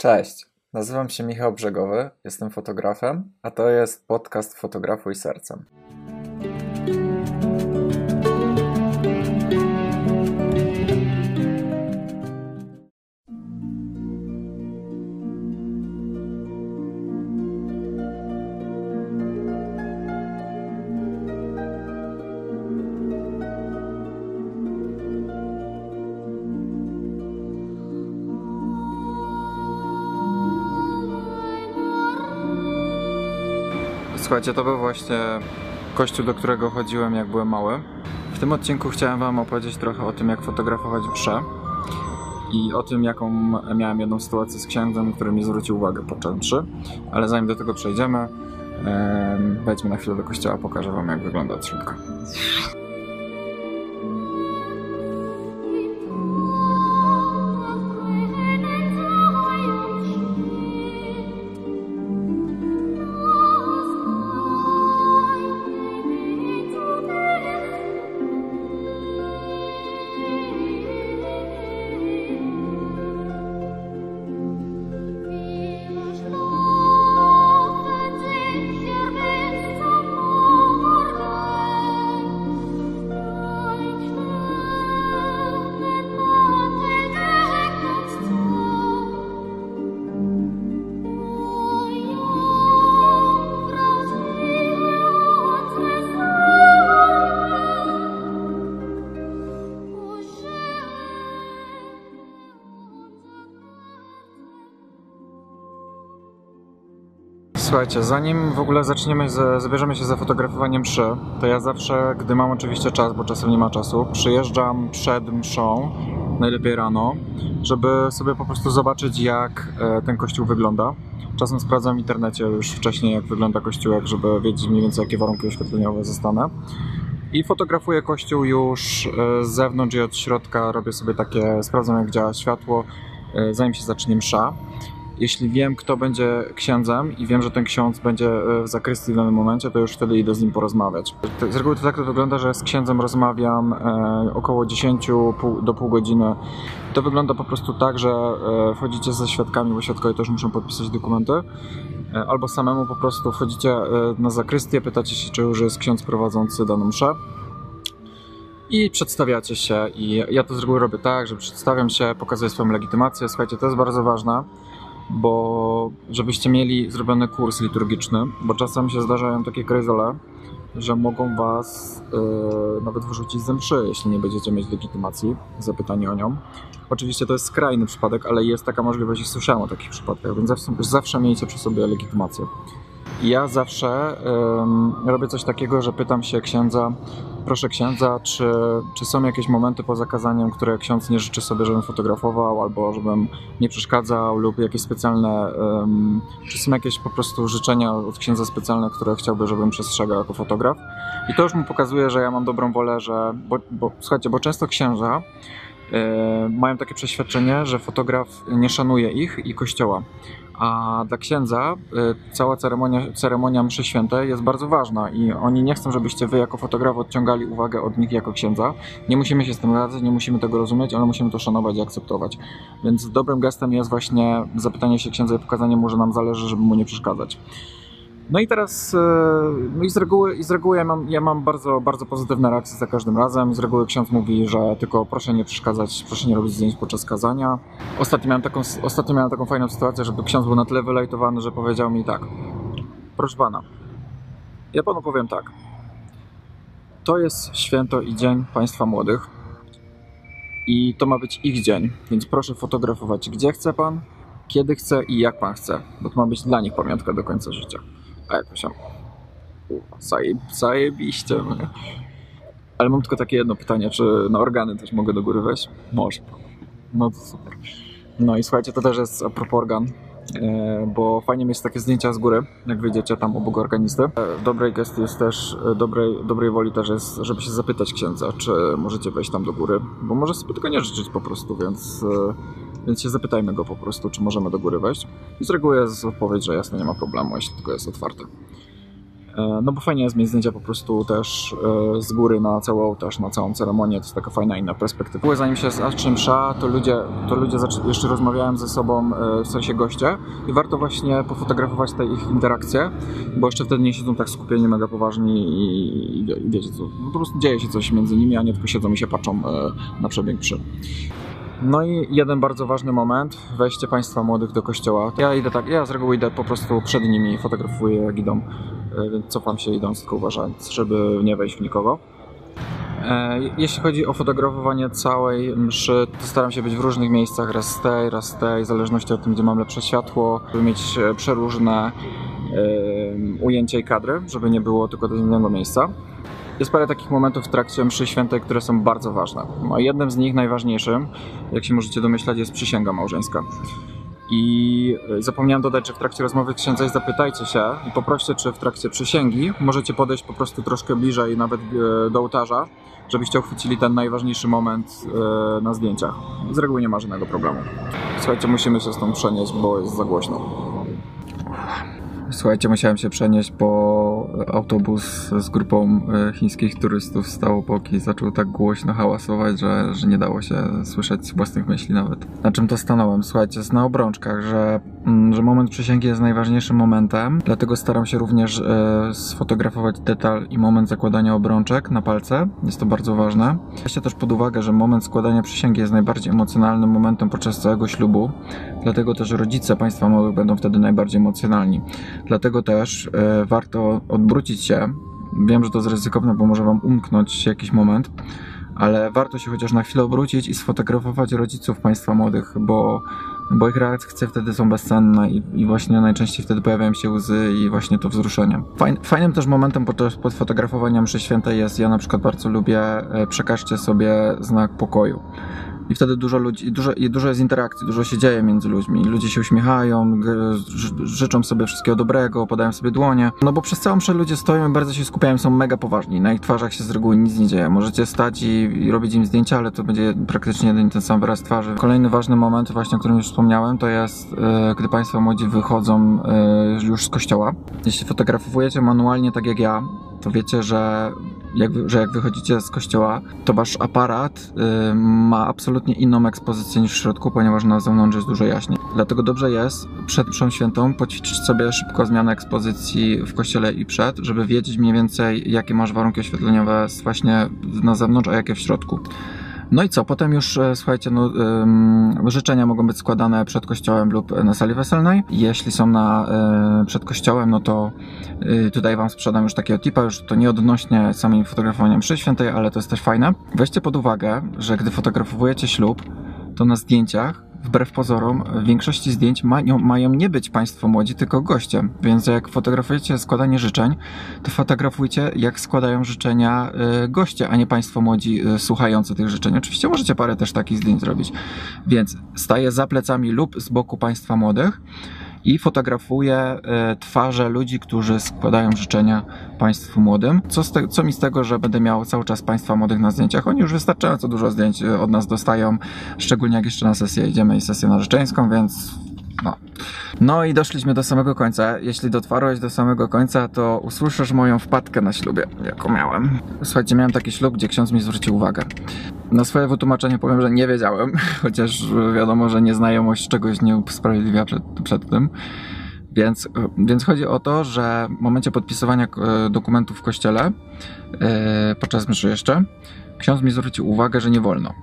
Cześć, nazywam się Michał Brzegowy, jestem fotografem, a to jest podcast Fotografuj Sercem. Słuchajcie, to był właśnie kościół, do którego chodziłem jak byłem mały. W tym odcinku chciałem Wam opowiedzieć trochę o tym, jak fotografować mszę i o tym, jaką miałem jedną sytuację z księdzem, który mi zwrócił uwagę podczas mszy. Ale zanim do tego przejdziemy, em, wejdźmy na chwilę do kościoła, pokażę Wam, jak wygląda od środka. Słuchajcie, zanim w ogóle zaczniemy, zabierzemy się za fotografowaniem mszy, to ja zawsze, gdy mam oczywiście czas, bo czasem nie ma czasu, przyjeżdżam przed mszą, najlepiej rano, żeby sobie po prostu zobaczyć, jak e, ten kościół wygląda. Czasem sprawdzam w internecie już wcześniej, jak wygląda kościółek, żeby wiedzieć mniej więcej, jakie warunki oświetleniowe zostanę. I fotografuję kościół już e, z zewnątrz i od środka, robię sobie takie, sprawdzam jak działa światło, e, zanim się zacznie msza. Jeśli wiem, kto będzie księdzem i wiem, że ten ksiądz będzie e, w zakrystii w danym momencie, to już wtedy idę z nim porozmawiać. Z reguły to tak to wygląda, że z księdzem rozmawiam e, około 10 pół, do pół godziny. To wygląda po prostu tak, że e, wchodzicie ze świadkami, bo świadkowie też muszą podpisać dokumenty. Albo samemu po prostu wchodzicie na zakrystię, pytacie się, czy już jest ksiądz prowadzący daną mszę i przedstawiacie się. I ja to z reguły robię tak, że przedstawiam się, pokazuję swoją legitymację. Słuchajcie, to jest bardzo ważne, bo żebyście mieli zrobiony kurs liturgiczny, bo czasem się zdarzają takie krejzole, że mogą was yy, nawet wyrzucić ze mszy, jeśli nie będziecie mieć legitymacji, zapytanie o nią. Oczywiście to jest skrajny przypadek, ale jest taka możliwość i słyszałem o takich przypadkach, więc zawsze, zawsze miejcie przy sobie legitymację. Ja zawsze ym, robię coś takiego, że pytam się księdza, proszę księdza, czy, czy są jakieś momenty poza kazaniem, które ksiądz nie życzy sobie, żebym fotografował, albo żebym nie przeszkadzał, lub jakieś specjalne, ym, czy są jakieś po prostu życzenia od księdza specjalne, które chciałby, żebym przestrzegał jako fotograf. I to już mu pokazuje, że ja mam dobrą wolę, że, bo, bo słuchajcie, bo często księża e, mają takie przeświadczenie, że fotograf nie szanuje ich i kościoła. A dla księdza y, cała ceremonia, ceremonia mszy świętej jest bardzo ważna i oni nie chcą, żebyście wy jako fotograf odciągali uwagę od nich jako księdza. Nie musimy się z tym radzać, nie musimy tego rozumieć, ale musimy to szanować i akceptować. Więc dobrym gestem jest właśnie zapytanie się księdza i pokazanie mu, że nam zależy, żeby mu nie przeszkadzać. No i teraz, e, no i z reguły, i z reguły ja, mam, ja mam bardzo, bardzo pozytywne reakcje za każdym razem. Z reguły ksiądz mówi, że tylko proszę nie przeszkadzać, proszę nie robić zdjęć podczas kazania. Ostatnio miałem taką, ostatnio miałem taką fajną sytuację, że ksiądz był na tyle wylejtowany, że powiedział mi tak. Proszę pana, ja panu powiem tak. To jest święto i dzień państwa młodych. I to ma być ich dzień, więc proszę fotografować gdzie chce pan, kiedy chce i jak pan chce, bo to ma być dla nich pamiątka do końca życia. A jakoś tam. Zajeb, zajebiście. no? Ale mam tylko takie jedno pytanie, czy na organy też mogę do góry wejść? Może. No to super. No i słuchajcie, to też jest a propos organ, e, bo fajnie mieć takie zdjęcia z góry, jak wyjdziecie tam obok organisty. E, Dobrej gestii jest też, e, dobrej, dobrej woli też jest, żeby się zapytać księdza, czy możecie wejść tam do góry, bo może sobie tego nie życzyć po prostu, więc, więc się zapytajmy go po prostu, czy możemy do góry wejść. I z reguły jest odpowiedź, że jasne, nie ma problemu, jeśli tylko jest otwarte. E, no bo fajnie jest mieć zdjęcia po prostu też e, z góry na cały ołtarz, na całą ceremonię, to jest taka fajna inna perspektywa. Zanim się zacznie msza, to ludzie, to ludzie jeszcze rozmawiałem ze sobą, e, w sensie goście i warto właśnie pofotografować te ich interakcje, bo jeszcze wtedy nie siedzą tak skupieni, mega poważni i, i, i wiecie co, po prostu dzieje się coś między nimi, a nie tylko siedzą i się patrzą na przebieg mszy. No i jeden bardzo ważny moment, wejście państwa młodych do kościoła. Ja idę tak, ja z reguły idę po prostu przed nimi, fotografuję jak idą, e, więc cofam się idąc, tylko uważając, żeby nie wejść w nikogo. E, jeśli chodzi o fotografowanie całej mszy, to staram się być w różnych miejscach, raz z tej, raz z tej, w zależności od tym, gdzie mam lepsze światło, żeby mieć e, przeróżne ujęcia i kadry, żeby nie było tylko do jednego miejsca. Jest parę takich momentów w trakcie mszy świętej, które są bardzo ważne. No, jednym z nich, najważniejszym, jak się możecie domyślać, jest przysięga małżeńska. I e, zapomniałem dodać, że w trakcie rozmowy księdza zapytajcie się i poproście, czy w trakcie przysięgi możecie podejść po prostu troszkę bliżej, nawet e, do ołtarza, żebyście uchwycili ten najważniejszy moment e, na zdjęciach. Z reguły nie ma żadnego problemu. Słuchajcie, musimy się stąd przenieść, bo jest za głośno. Słuchajcie, musiałem się przenieść, bo autobus z grupą e, chińskich turystów obok i zaczął tak głośno hałasować, że, że nie dało się słyszeć własnych myśli nawet. Na czym to stanąłem? Słuchajcie, jest na obrączkach, że, mm, że moment przysięgi jest najważniejszym momentem, dlatego staram się również e, sfotografować detal i moment zakładania obrączek na palce. Jest to bardzo ważne. Weźcie też pod uwagę, że moment składania przysięgi jest najbardziej emocjonalnym momentem podczas całego ślubu, dlatego też rodzice państwa młodych będą wtedy najbardziej emocjonalni. Dlatego też e, warto odwrócić się. Wiem, że to jest ryzykowne, bo może Wam umknąć jakiś moment, ale warto się chociaż na chwilę obrócić i sfotografować rodziców państwa młodych, bo, bo ich reakcje wtedy są bezcenne i, i właśnie najczęściej wtedy pojawiają się łzy i właśnie to wzruszenie. fajnym też momentem pod, fotografowaniem przy świętej jest, ja na przykład bardzo lubię, e, przekażcie sobie znak pokoju. I wtedy dużo ludzi, dużo, dużo jest interakcji, dużo się dzieje między ludźmi. Ludzie się uśmiechają, życzą sobie wszystkiego dobrego, podają sobie dłonie. No bo przez całą mszę ludzie stoją i bardzo się skupiają, są mega poważni. Na ich twarzach się z reguły nic nie dzieje. Możecie stać i, i robić im zdjęcia, ale to będzie praktycznie jeden ten sam wyraz twarzy. Kolejny ważny moment, właśnie o którym już wspomniałem, to jest, e, gdy Państwo młodzi wychodzą e, już z kościoła. Jeśli fotografujecie manualnie, tak jak ja, to wiecie, że jak, że jak wychodzicie z kościoła, to wasz aparat y, ma absolutnie inną ekspozycję niż w środku, ponieważ na zewnątrz jest dużo jaśniej. Dlatego dobrze jest przed mszą świętą poćwiczyć sobie szybko zmianę ekspozycji w kościele i przed, żeby wiedzieć mniej więcej, jakie masz warunki oświetleniowe właśnie na zewnątrz, a jakie w środku. No i co? Potem już, e, słuchajcie, no, życzenia mogą być składane przed kościołem lub na sali weselnej. Jeśli są na, y, przed kościołem, no to y, tutaj wam sprzedam już takiego tipa, już to nie odnośnie samej fotografowania mszy świętej, ale to jest też fajne. Weźcie pod uwagę, że gdy fotografujecie ślub, to na zdjęciach wbrew pozorom w większości zdjęć mają, mają nie być Państwo młodzi, tylko gościem. Więc jak fotografujecie składanie życzeń, to fotografujcie jak składają życzenia y, goście, a nie Państwo młodzi y, słuchający tych życzeń. Oczywiście możecie parę też takich zdjęć zrobić. Więc staję za plecami lub z boku Państwa młodych i fotografuję e, twarze ludzi, którzy składają życzenia Państwu młodym. Co, te, co mi z tego, że będę miał cały czas Państwa młodych na zdjęciach? Oni już wystarczająco dużo zdjęć e, od nas dostają, szczególnie jak jeszcze na sesję idziemy i sesję narzeczeńską, więc no. no i doszliśmy do samego końca. Jeśli dotarłeś do samego końca, to usłyszysz moją wpadkę na ślubie, jaką miałem. Słuchajcie, miałem taki ślub, gdzie ksiądz mi zwrócił uwagę. Na swoje wytłumaczenie powiem, że nie wiedziałem, chociaż wiadomo, że nieznajomość czegoś nie usprawiedliwia przed, przed tym. Więc, więc chodzi o to, że w momencie podpisywania e, dokumentów w kościele, e, podczas mszy jeszcze, ksiądz mi zwrócił uwagę, że nie wolno.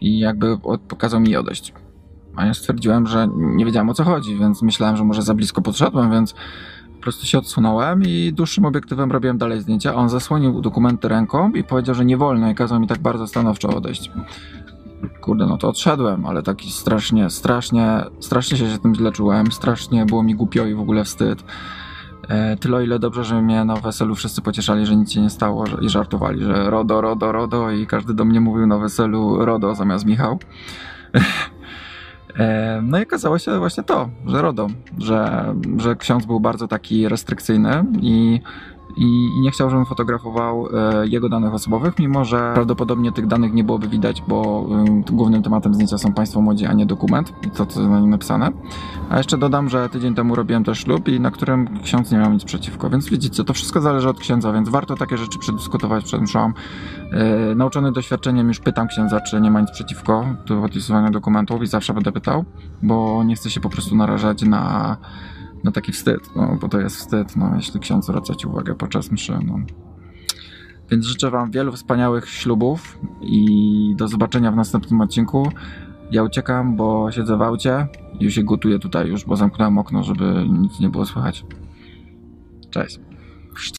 I jakby pokazał mi odejść. A ja stwierdziłem, że nie wiedziałem o co chodzi, więc myślałem, że może za blisko podszedłem, więc po prostu się odsunąłem i dłuższym obiektywem robiłem dalej zdjęcia. On zasłonił dokumenty ręką i powiedział, że nie wolno i kazał mi tak bardzo stanowczo odejść. Kurde, no to odszedłem, ale taki strasznie, strasznie, strasznie się tym źle czułem, strasznie było mi głupio i w ogóle wstyd. E, tyle ile dobrze, że mnie na weselu wszyscy pocieszali, że nic się nie stało i żartowali, że RODO, RODO, RODO i każdy do mnie mówił na weselu RODO zamiast Michał. E, no i okazało się właśnie to, że RODO, że, że ksiądz był bardzo taki restrykcyjny i i, nie chciał, żebym fotografował e, jego danych osobowych, mimo że prawdopodobnie tych danych nie byłoby widać, bo e, głównym tematem zdjęcia są Państwo młodzi, a nie dokument i to, co na nim napisane. A jeszcze dodam, że tydzień temu robiłem też ślub i na którym ksiądz nie miał nic przeciwko, więc widzicie, to wszystko zależy od księdza, więc warto takie rzeczy przedyskutować przed mszą. E, nauczony doświadczeniem już pytam księdza, czy nie ma nic przeciwko do podpisywania dokumentów i zawsze będę pytał, bo nie chcę się po prostu narażać na, na taki wstyd, no, bo to jest wstyd, no, jeśli ksiądz zwraca Ci uwagę podczas mszy. No. Więc życzę Wam wielu wspaniałych ślubów i do zobaczenia w następnym odcinku. Ja uciekam, bo siedzę w aucie i już się gotuję tutaj już, bo zamknąłem okno, żeby nic nie było słychać. Cześć.